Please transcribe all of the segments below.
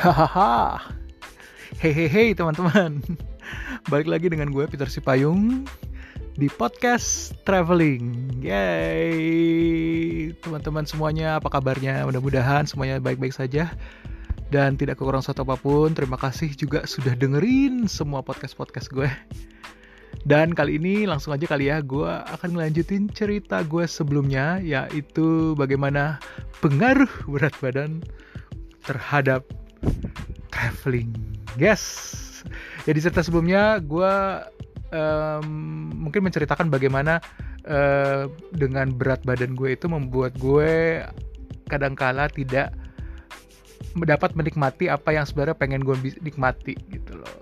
Hahaha. Hehehe teman-teman. Balik lagi dengan gue Peter Sipayung di podcast traveling. Yay. Teman-teman semuanya apa kabarnya? Mudah-mudahan semuanya baik-baik saja dan tidak kurang satu apa pun. Terima kasih juga sudah dengerin semua podcast-podcast gue. Dan kali ini langsung aja kali ya gue akan melanjutin cerita gue sebelumnya yaitu bagaimana pengaruh berat badan terhadap traveling. Yes. Jadi cerita sebelumnya gue um, mungkin menceritakan bagaimana uh, dengan berat badan gue itu membuat gue kadangkala tidak dapat menikmati apa yang sebenarnya pengen gue nikmati gitu loh.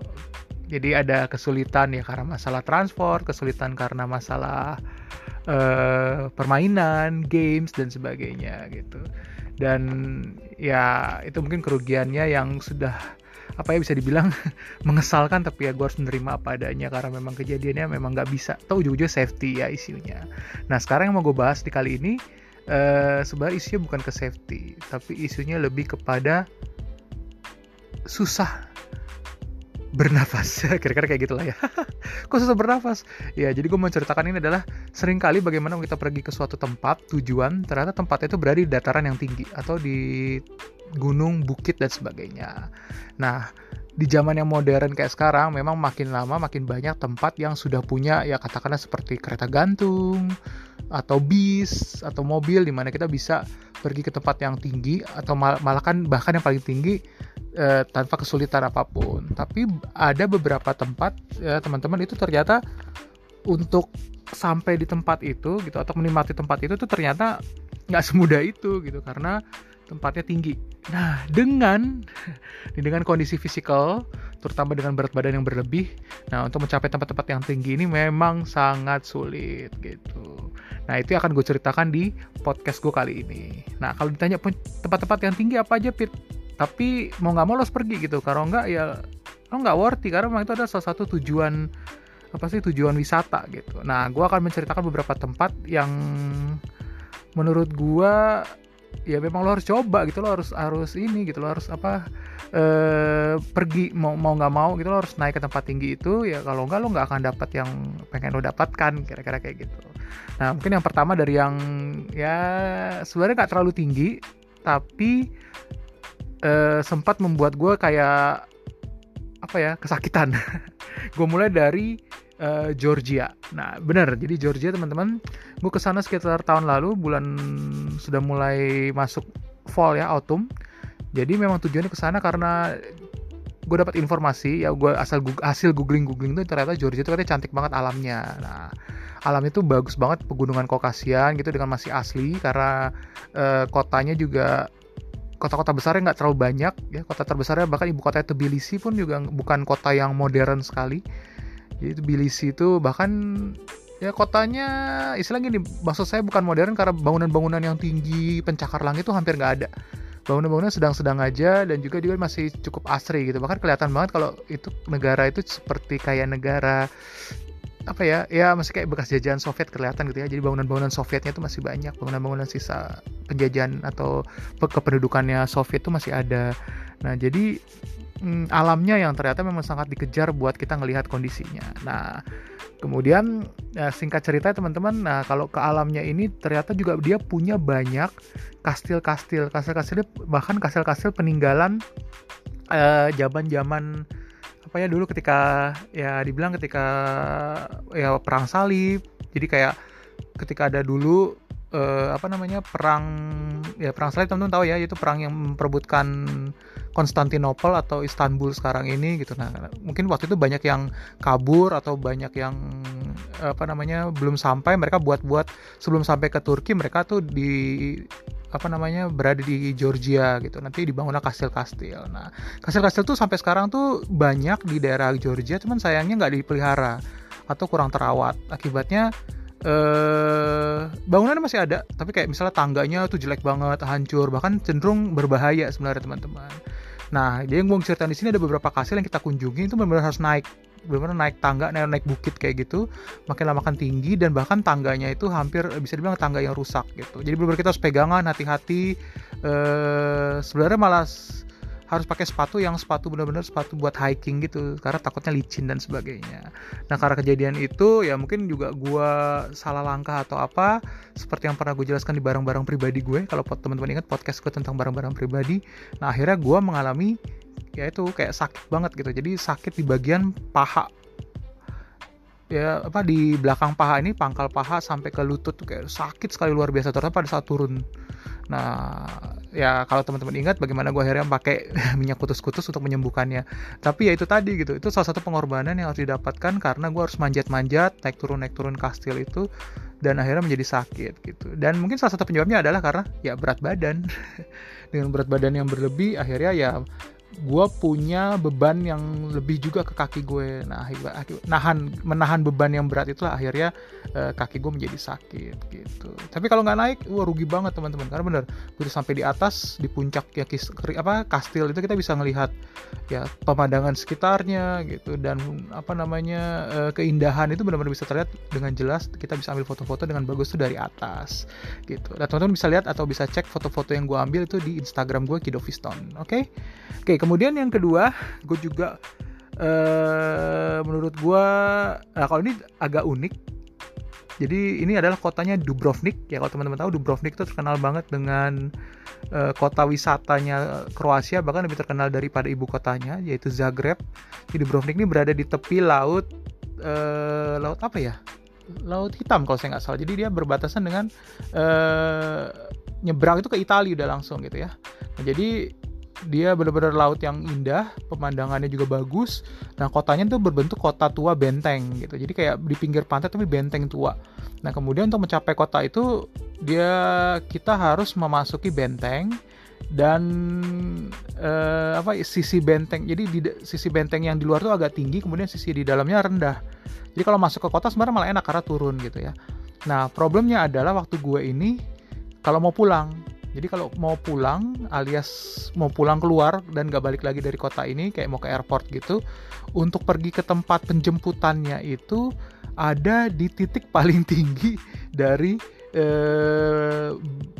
Jadi ada kesulitan ya karena masalah transport, kesulitan karena masalah uh, permainan, games dan sebagainya gitu dan ya itu mungkin kerugiannya yang sudah apa ya bisa dibilang mengesalkan tapi ya gue harus menerima apa adanya karena memang kejadiannya memang nggak bisa. Tahu ujung-ujungnya safety ya isunya. Nah sekarang yang mau gue bahas di kali ini uh, sebenarnya isunya bukan ke safety tapi isunya lebih kepada susah bernafas kira-kira kayak gitulah ya. Kok susah bernafas ya jadi gue menceritakan ini adalah sering kali bagaimana kita pergi ke suatu tempat tujuan ternyata tempatnya itu berada di dataran yang tinggi atau di gunung bukit dan sebagainya. Nah di zaman yang modern kayak sekarang memang makin lama makin banyak tempat yang sudah punya ya katakanlah seperti kereta gantung atau bis atau mobil di mana kita bisa pergi ke tempat yang tinggi atau mal malah kan bahkan yang paling tinggi eh, tanpa kesulitan apa pun. Tapi ada beberapa tempat ya teman-teman itu ternyata untuk sampai di tempat itu gitu atau menikmati tempat itu tuh ternyata nggak semudah itu gitu karena tempatnya tinggi. Nah dengan dengan kondisi fisikal terutama dengan berat badan yang berlebih, nah untuk mencapai tempat-tempat yang tinggi ini memang sangat sulit gitu. Nah itu akan gue ceritakan di podcast gue kali ini. Nah kalau ditanya tempat-tempat yang tinggi apa aja Pit? Tapi mau nggak mau lo harus pergi gitu. Kalau nggak ya lo nggak worthy karena memang itu adalah salah satu tujuan apa sih tujuan wisata gitu. Nah gue akan menceritakan beberapa tempat yang menurut gue ya memang lo harus coba gitu. Lo harus harus ini gitu. Lo harus apa eh, pergi. Mau mau nggak mau gitu lo harus naik ke tempat tinggi itu. Ya kalau nggak lo nggak akan dapat yang pengen lo dapatkan kira-kira kayak gitu. Nah mungkin yang pertama dari yang ya sebenarnya nggak terlalu tinggi tapi uh, sempat membuat gue kayak apa ya kesakitan. gue mulai dari uh, Georgia. Nah bener, jadi Georgia teman-teman, gue ke sana sekitar tahun lalu bulan sudah mulai masuk fall ya autumn. Jadi memang tujuannya ke sana karena gue dapat informasi ya gue asal Google, hasil googling googling itu ternyata Georgia itu katanya cantik banget alamnya. Nah alam itu bagus banget pegunungan Kokasian gitu dengan masih asli karena uh, kotanya juga kota-kota besarnya nggak terlalu banyak ya. Kota terbesarnya bahkan ibu kota Tbilisi pun juga bukan kota yang modern sekali. Jadi Tbilisi itu bahkan ya kotanya istilahnya gini maksud saya bukan modern karena bangunan-bangunan yang tinggi pencakar langit itu hampir nggak ada. Bangunan-bangunan sedang-sedang aja dan juga juga masih cukup asri gitu. Bahkan kelihatan banget kalau itu negara itu seperti kayak negara apa ya ya masih kayak bekas jajahan Soviet kelihatan gitu ya. Jadi bangunan-bangunan Sovietnya itu masih banyak. Bangunan-bangunan sisa penjajahan atau kependudukannya Soviet itu masih ada. Nah jadi hmm, alamnya yang ternyata memang sangat dikejar buat kita ngelihat kondisinya. Nah kemudian ya, singkat cerita teman-teman nah kalau ke alamnya ini ternyata juga dia punya banyak kastil-kastil. Kastil-kastil bahkan kastil-kastil peninggalan uh, zaman-zaman apa ya dulu ketika ya dibilang ketika ya perang salib. Jadi kayak ketika ada dulu eh, apa namanya perang ya perang salib teman-teman tahu ya itu perang yang memperebutkan Konstantinopel atau Istanbul sekarang ini gitu. Nah mungkin waktu itu banyak yang kabur atau banyak yang apa namanya belum sampai. Mereka buat-buat sebelum sampai ke Turki mereka tuh di apa namanya berada di Georgia gitu. Nanti dibangunlah kastil-kastil. Nah kastil-kastil tuh sampai sekarang tuh banyak di daerah Georgia cuman sayangnya nggak dipelihara atau kurang terawat. Akibatnya eh bangunannya masih ada tapi kayak misalnya tangganya tuh jelek banget hancur bahkan cenderung berbahaya sebenarnya teman-teman. Nah jadi yang gue ceritain di sini ada beberapa kastil yang kita kunjungi itu benar-benar harus naik benar-benar naik tangga naik naik bukit kayak gitu makin lama makin tinggi dan bahkan tangganya itu hampir bisa dibilang tangga yang rusak gitu. Jadi benar-benar kita harus pegangan hati-hati eh, sebenarnya malah harus pakai sepatu yang sepatu benar-benar sepatu buat hiking gitu karena takutnya licin dan sebagainya. Nah karena kejadian itu ya mungkin juga gue salah langkah atau apa seperti yang pernah gue jelaskan di barang-barang pribadi gue. Kalau teman-teman ingat podcast gue tentang barang-barang pribadi. Nah akhirnya gue mengalami ya itu kayak sakit banget gitu. Jadi sakit di bagian paha. Ya apa di belakang paha ini pangkal paha sampai ke lutut tuh kayak sakit sekali luar biasa. Terutama pada saat turun. Nah ya kalau teman-teman ingat bagaimana gue akhirnya pakai minyak kutus-kutus untuk menyembuhkannya. Tapi ya itu tadi gitu. Itu salah satu pengorbanan yang harus didapatkan karena gue harus manjat-manjat naik turun naik turun kastil itu dan akhirnya menjadi sakit gitu. Dan mungkin salah satu penyebabnya adalah karena ya berat badan. Dengan berat badan yang berlebih akhirnya ya gue punya beban yang lebih juga ke kaki gue. Nah nahan menahan beban yang berat itulah akhirnya uh, kaki gue menjadi sakit gitu. Tapi kalau nggak naik wah rugi banget teman-teman. Karena bener begitu sampai di atas di puncak ya kis, apa kastil itu kita bisa ngelihat ya pemandangan sekitarnya gitu. Dan apa namanya uh, keindahan itu benar-benar bisa terlihat dengan jelas. Kita bisa ambil foto-foto dengan bagus tuh dari atas gitu. Dan teman-teman bisa lihat atau bisa cek foto-foto yang gue ambil itu di Instagram gue Kidoviston oke? Okay? oke okay, kemudian yang kedua gue juga uh, menurut gue nah kalau ini agak unik jadi ini adalah kotanya Dubrovnik ya kalau teman-teman tahu Dubrovnik itu terkenal banget dengan uh, kota wisatanya Kroasia bahkan lebih terkenal daripada ibu kotanya yaitu Zagreb. Jadi Dubrovnik ini berada di tepi laut uh, laut apa ya? Laut Hitam kalau saya nggak salah. Jadi dia berbatasan dengan uh, nyebrang itu ke Italia udah langsung gitu ya. Nah, jadi dia benar-benar laut yang indah, pemandangannya juga bagus. Nah, kotanya tuh berbentuk kota tua benteng gitu. Jadi kayak di pinggir pantai tapi benteng tua. Nah, kemudian untuk mencapai kota itu dia kita harus memasuki benteng dan eh, apa sisi benteng. Jadi di sisi benteng yang di luar tuh agak tinggi, kemudian sisi di dalamnya rendah. Jadi kalau masuk ke kota sebenarnya malah enak karena turun gitu ya. Nah, problemnya adalah waktu gue ini kalau mau pulang jadi kalau mau pulang alias mau pulang keluar dan gak balik lagi dari kota ini kayak mau ke airport gitu, untuk pergi ke tempat penjemputannya itu ada di titik paling tinggi dari eh,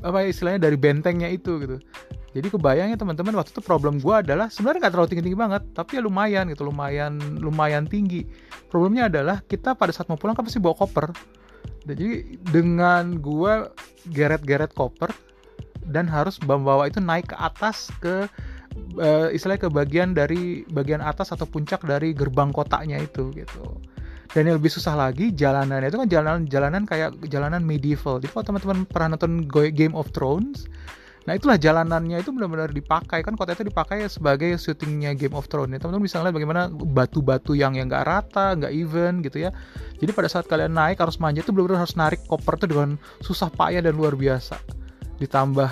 apa istilahnya dari bentengnya itu gitu. Jadi kebayangnya teman-teman waktu itu problem gue adalah sebenarnya nggak terlalu tinggi-tinggi banget, tapi ya lumayan gitu, lumayan lumayan tinggi. Problemnya adalah kita pada saat mau pulang kan pasti bawa koper. Jadi dengan gue geret-geret koper, dan harus membawa itu naik ke atas ke uh, istilahnya ke bagian dari bagian atas atau puncak dari gerbang kotanya itu gitu. Dan yang lebih susah lagi jalanannya itu kan jalanan jalanan kayak jalanan medieval. Jadi kalau teman-teman pernah nonton Game of Thrones, Nah itulah jalanannya itu benar-benar dipakai kan kota itu dipakai sebagai syutingnya Game of Thrones. Ya, teman-teman bisa ngeliat bagaimana batu-batu yang yang nggak rata, nggak even gitu ya. Jadi pada saat kalian naik harus manjat itu benar-benar harus narik koper itu dengan susah payah dan luar biasa ditambah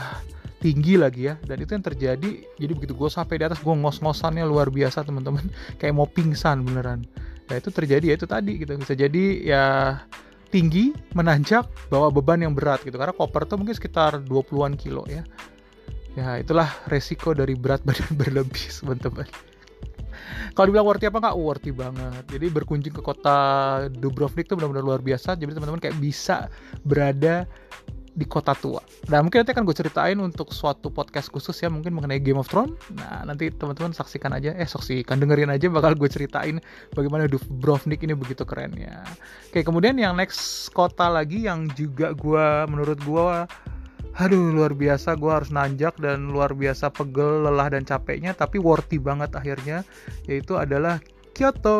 tinggi lagi ya. Dan itu yang terjadi jadi begitu gue sampai di atas gue ngos-ngosannya luar biasa teman-teman. Kayak mau pingsan beneran. Ya itu terjadi ya itu tadi gitu. Bisa jadi ya tinggi menanjak bawa beban yang berat gitu. Karena koper tuh mungkin sekitar 20-an kilo ya. Ya itulah resiko dari berat badan berlebih teman-teman. Kalau dibilang worthy apa nggak? Worthy banget. Jadi berkunjung ke kota Dubrovnik tuh benar-benar luar biasa. Jadi teman-teman kayak bisa berada di kota tua. Nah mungkin nanti akan gue ceritain untuk suatu podcast khusus ya mungkin mengenai Game of Thrones. Nah nanti teman-teman saksikan aja, eh saksikan dengerin aja bakal gue ceritain bagaimana Dubrovnik ini begitu keren ya. Oke kemudian yang next kota lagi yang juga gue menurut gue aduh luar biasa gue harus nanjak dan luar biasa pegel lelah dan capeknya tapi worthy banget akhirnya yaitu adalah Kyoto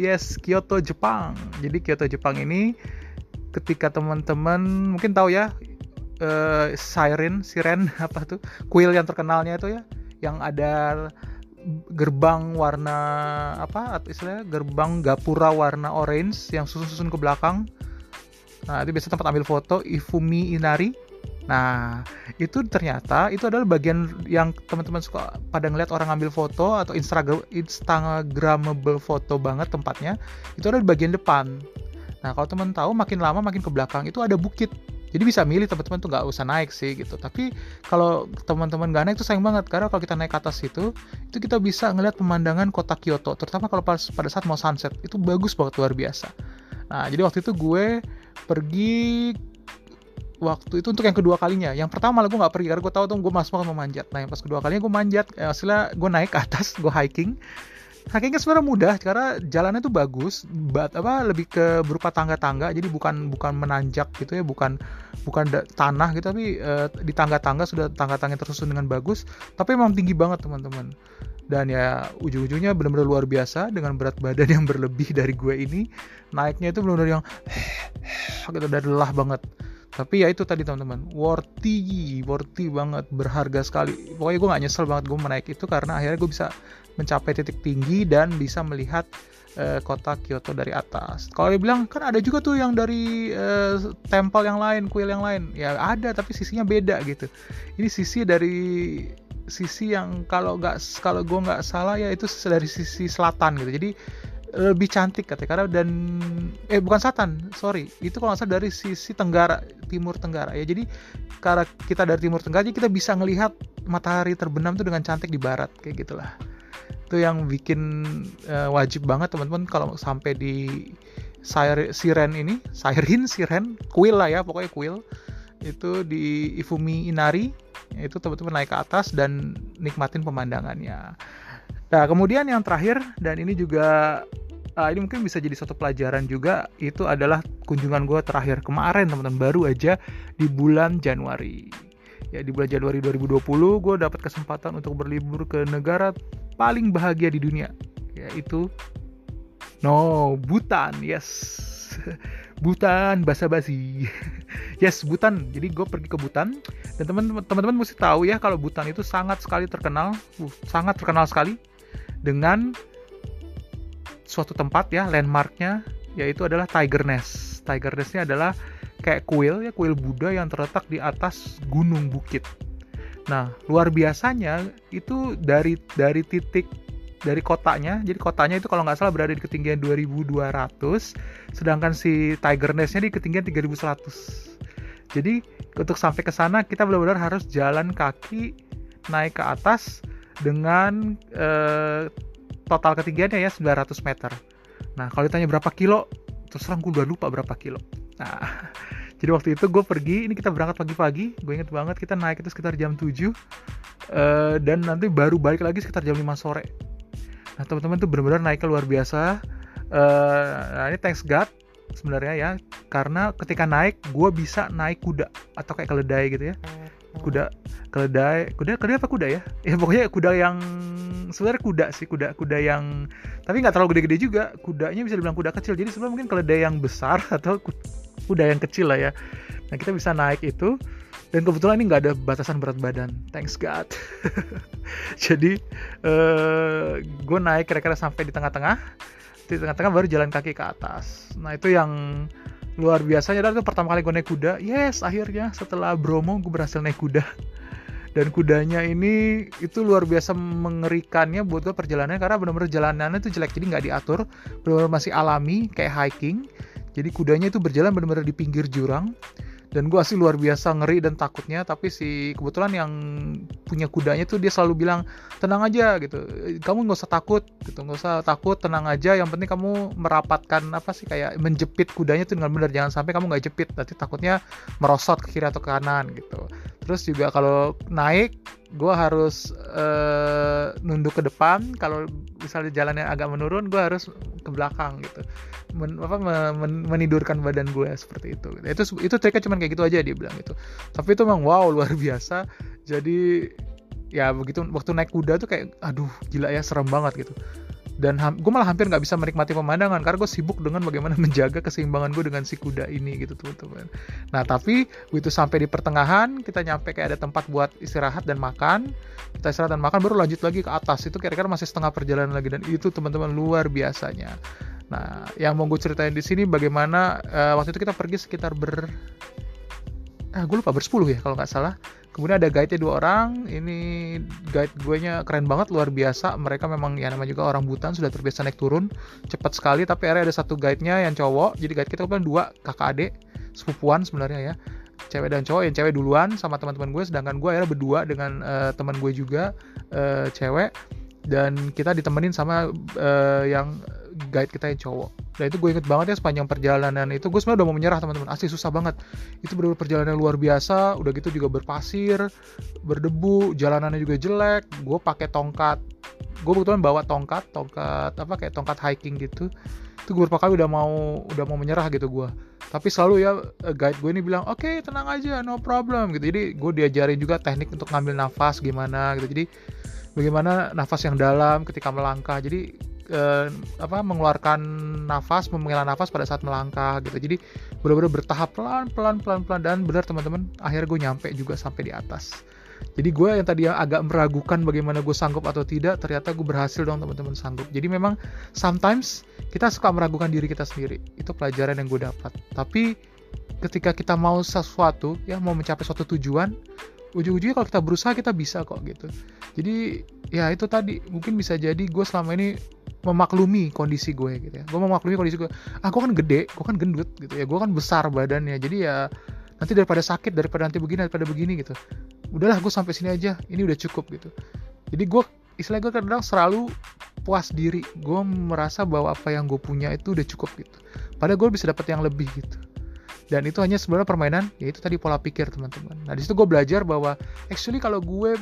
yes Kyoto Jepang jadi Kyoto Jepang ini ketika teman-teman mungkin tahu ya uh, siren siren apa tuh kuil yang terkenalnya itu ya yang ada gerbang warna apa istilahnya gerbang gapura warna orange yang susun-susun ke belakang nah itu biasa tempat ambil foto Ifumi Inari Nah, itu ternyata itu adalah bagian yang teman-teman suka pada ngeliat orang ambil foto atau Instagram Instagramable foto banget tempatnya. Itu adalah bagian depan. Nah kalau teman tahu makin lama makin ke belakang itu ada bukit. Jadi bisa milih teman-teman tuh nggak usah naik sih gitu. Tapi kalau teman-teman nggak naik itu sayang banget karena kalau kita naik ke atas itu, itu kita bisa ngeliat pemandangan kota Kyoto. Terutama kalau pas, pada saat mau sunset itu bagus banget luar biasa. Nah jadi waktu itu gue pergi waktu itu untuk yang kedua kalinya yang pertama malah gue nggak pergi karena gue tahu tuh gue masuk mau manjat nah yang pas kedua kalinya gue manjat ya, hasilnya gue naik ke atas gue hiking hikingnya sebenarnya mudah karena jalannya tuh bagus bat apa lebih ke berupa tangga-tangga jadi bukan bukan menanjak gitu ya bukan bukan tanah gitu tapi uh, di tangga-tangga sudah tangga-tangga tersusun dengan bagus tapi memang tinggi banget teman-teman. Dan ya ujung-ujungnya benar-benar luar biasa dengan berat badan yang berlebih dari gue ini naiknya itu benar-benar yang gitu dari lelah banget tapi ya itu tadi teman-teman. Worthy worthy banget berharga sekali. Pokoknya gue gak nyesel banget gue menaik itu karena akhirnya gue bisa mencapai titik tinggi dan bisa melihat uh, kota Kyoto dari atas. Kalau dia bilang kan ada juga tuh yang dari uh, tempel yang lain kuil yang lain. Ya ada tapi sisinya beda gitu. Ini sisi dari sisi yang kalau nggak kalau gue nggak salah ya itu dari sisi selatan gitu. Jadi lebih cantik katanya. Karena dan eh bukan satan sorry. Itu kalau nggak dari sisi tenggara timur tenggara ya. Jadi karena kita dari timur tenggara jadi kita bisa ngelihat matahari terbenam tuh dengan cantik di barat kayak gitulah. Itu yang bikin uh, wajib banget teman-teman kalau sampai di siren ini. Siren siren kuil lah ya pokoknya kuil. Itu di Ifumi Inari itu teman-teman naik ke atas dan nikmatin pemandangannya. Nah, kemudian yang terakhir dan ini juga uh, ini mungkin bisa jadi suatu pelajaran juga itu adalah kunjungan gue terakhir kemarin teman-teman baru aja di bulan Januari. Ya di bulan Januari 2020 gue dapat kesempatan untuk berlibur ke negara paling bahagia di dunia yaitu no Bhutan. Yes. Butan basa-basi. yes, Butan. Jadi gue pergi ke Butan dan teman-teman mesti tahu ya kalau Butan itu sangat sekali terkenal, uh, sangat terkenal sekali dengan suatu tempat ya landmarknya yaitu adalah Tiger Nest. Tiger Nestnya adalah kayak kuil ya kuil Buddha yang terletak di atas gunung bukit. Nah luar biasanya itu dari dari titik dari kotanya jadi kotanya itu kalau nggak salah berada di ketinggian 2200 sedangkan si Tiger Nestnya di ketinggian 3100 jadi untuk sampai ke sana kita benar-benar harus jalan kaki naik ke atas dengan uh, total ketinggiannya ya 900 meter. Nah, kalau ditanya berapa kilo, terus terang gue udah lupa berapa kilo. Nah, jadi waktu itu gue pergi, ini kita berangkat pagi-pagi, gue inget banget kita naik itu sekitar jam 7, uh, eh, dan nanti baru balik lagi sekitar jam 5 sore. Nah, teman-teman tuh benar-benar naiknya luar biasa. Uh, nah, ini thanks God sebenarnya ya, karena ketika naik, gue bisa naik kuda atau kayak keledai gitu ya. Kuda keledai kuda keledai apa kuda ya? Ya pokoknya kuda yang sebenarnya kuda sih kuda kuda yang tapi nggak terlalu gede-gede juga. Kudanya bisa dibilang kuda kecil jadi sebenarnya mungkin keledai yang besar atau kuda yang kecil lah ya. Nah kita bisa naik itu dan kebetulan ini nggak ada batasan berat badan. Thanks God. Jadi uh, eh, gue naik kira-kira sampai di tengah-tengah di tengah-tengah baru jalan kaki ke atas. Nah itu yang luar biasanya dan itu pertama kali gue naik kuda. Yes akhirnya setelah Bromo gue berhasil naik kuda. Dan kudanya ini itu luar biasa mengerikannya buat gue perjalanannya karena benar-benar jalanannya itu jelek jadi nggak diatur. Benar-benar masih alami kayak hiking. Jadi kudanya itu berjalan benar-benar di pinggir jurang dan gue asli luar biasa ngeri dan takutnya tapi si kebetulan yang punya kudanya tuh dia selalu bilang tenang aja gitu. Kamu nggak usah takut gitu. Nggak usah takut tenang aja. Yang penting kamu merapatkan apa sih kayak menjepit kudanya tuh dengan benar. Jangan sampai kamu nggak jepit nanti takutnya merosot ke kiri atau ke kanan gitu terus juga kalau naik gue harus uh, nunduk ke depan. Kalau misalnya jalannya agak menurun gue harus ke belakang gitu. Men, apa men, menidurkan badan gue seperti itu. Itu itu triknya cuma kayak gitu aja dia bilang itu tapi itu memang wow luar biasa. Jadi ya begitu waktu naik kuda tuh kayak aduh gila ya serem banget gitu dan gue malah hampir nggak bisa menikmati pemandangan karena gue sibuk dengan bagaimana menjaga keseimbangan gue dengan si kuda ini gitu teman-teman. Nah tapi begitu sampai di pertengahan kita nyampe kayak ada tempat buat istirahat dan makan, kita istirahat dan makan baru lanjut lagi ke atas itu kira-kira masih setengah perjalanan lagi dan itu teman-teman luar biasanya. Nah yang mau gue ceritain di sini bagaimana uh, waktu itu kita pergi sekitar ber ah gue lupa bersepuluh ya kalau nggak salah kemudian ada guide-nya dua orang. Ini guide gue nya keren banget luar biasa. Mereka memang ya namanya juga orang Butan sudah terbiasa naik turun cepat sekali. Tapi akhirnya ada satu guide-nya yang cowok. Jadi guide kita kan dua kakak adik sepupuan sebenarnya ya. Cewek dan cowok yang cewek duluan sama teman-teman gue. Sedangkan gue akhirnya berdua dengan uh, teman gue juga uh, cewek. Dan kita ditemenin sama uh, yang guide kita yang cowok. Dan itu gue inget banget ya sepanjang perjalanan itu gue sebenarnya udah mau menyerah teman-teman. Asli susah banget. Itu benar perjalanan luar biasa udah gitu juga berpasir berdebu jalanannya juga jelek. Gue pakai tongkat. Gue kebetulan bawa tongkat tongkat apa kayak tongkat hiking gitu. Itu gue beberapa kali udah mau udah mau menyerah gitu gue. Tapi selalu ya eh, guide gue ini bilang oke okay, tenang aja no problem gitu. Jadi gue diajarin juga teknik untuk ngambil nafas gimana gitu. Jadi bagaimana nafas yang dalam ketika melangkah. Jadi eh, apa mengeluarkan nafas menghela nafas pada saat melangkah gitu. Jadi benar-benar bertahap pelan pelan pelan pelan dan benar teman-teman akhirnya gue nyampe juga sampai di atas. Jadi gue yang tadi agak meragukan bagaimana gue sanggup atau tidak ternyata gue berhasil dong teman-teman sanggup. Jadi memang sometimes kita suka meragukan diri kita sendiri. Itu pelajaran yang gue dapat. Tapi ketika kita mau sesuatu ya mau mencapai suatu tujuan ujung-ujungnya kalau kita berusaha kita bisa kok gitu. Jadi ya itu tadi. Mungkin bisa jadi gue selama ini memaklumi kondisi gue gitu ya. Gue memaklumi kondisi gue. Ah kan gede gue kan gendut gitu ya. Gue kan besar badannya. Jadi ya nanti daripada sakit daripada nanti begini daripada begini gitu. Udahlah gue sampai sini aja. Ini udah cukup gitu. Jadi gue istilahnya gue kadang selalu puas diri. Gue merasa bahwa apa yang gue punya itu udah cukup gitu. Padahal gue bisa dapat yang lebih gitu. Dan itu hanya sebenarnya permainan yaitu tadi pola pikir teman-teman. Nah di situ gue belajar bahwa actually kalau gue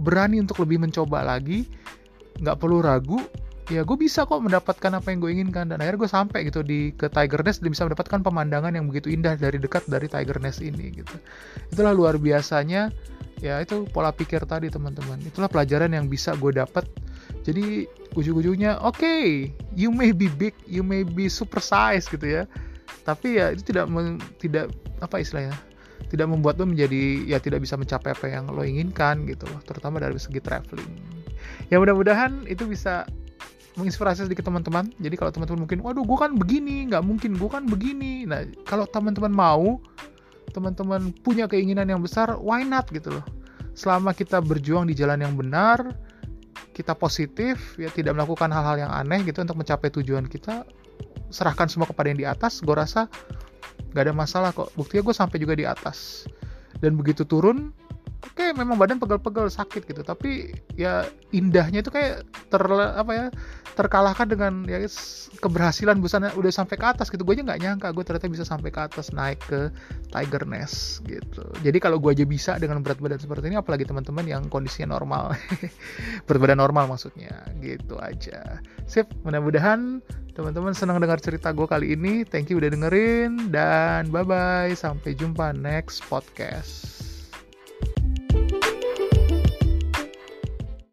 berani untuk lebih mencoba lagi nggak perlu ragu ya gue bisa kok mendapatkan apa yang gue inginkan dan akhirnya gue sampai gitu di ke Tiger Nest dan bisa mendapatkan pemandangan yang begitu indah dari dekat dari Tiger Nest ini gitu. Itulah luar biasanya ya itu pola pikir tadi teman-teman. Itulah pelajaran yang bisa gue dapat. Jadi ujung-ujungnya oke okay, you may be big you may be super size gitu ya. Tapi ya itu tidak tidak apa istilahnya tidak membuat lo menjadi ya tidak bisa mencapai apa yang lo inginkan gitu terutama dari segi traveling. Ya mudah-mudahan itu bisa menginspirasi sedikit teman-teman. Jadi kalau teman-teman mungkin waduh gue kan begini nggak mungkin gue kan begini. Nah kalau teman-teman mau teman-teman punya keinginan yang besar why not gitu loh. Selama kita berjuang di jalan yang benar kita positif ya tidak melakukan hal-hal yang aneh gitu untuk mencapai tujuan kita serahkan semua kepada yang di atas gue rasa gak ada masalah kok. Buktinya gue sampai juga di atas. Dan begitu turun memang badan pegel-pegel sakit gitu. Tapi ya indahnya itu kayak ter apa ya terkalahkan dengan ya keberhasilan busana udah sampai ke atas gitu. Gue aja nggak nyangka gue ternyata bisa sampai ke atas naik ke Tiger Nest gitu. Jadi kalau gue aja bisa dengan berat badan seperti ini apalagi teman-teman yang kondisinya normal. Berat badan normal maksudnya gitu aja. Sip mudah-mudahan teman-teman senang dengar cerita gue kali ini. Thank you udah dengerin dan bye bye sampai jumpa next podcast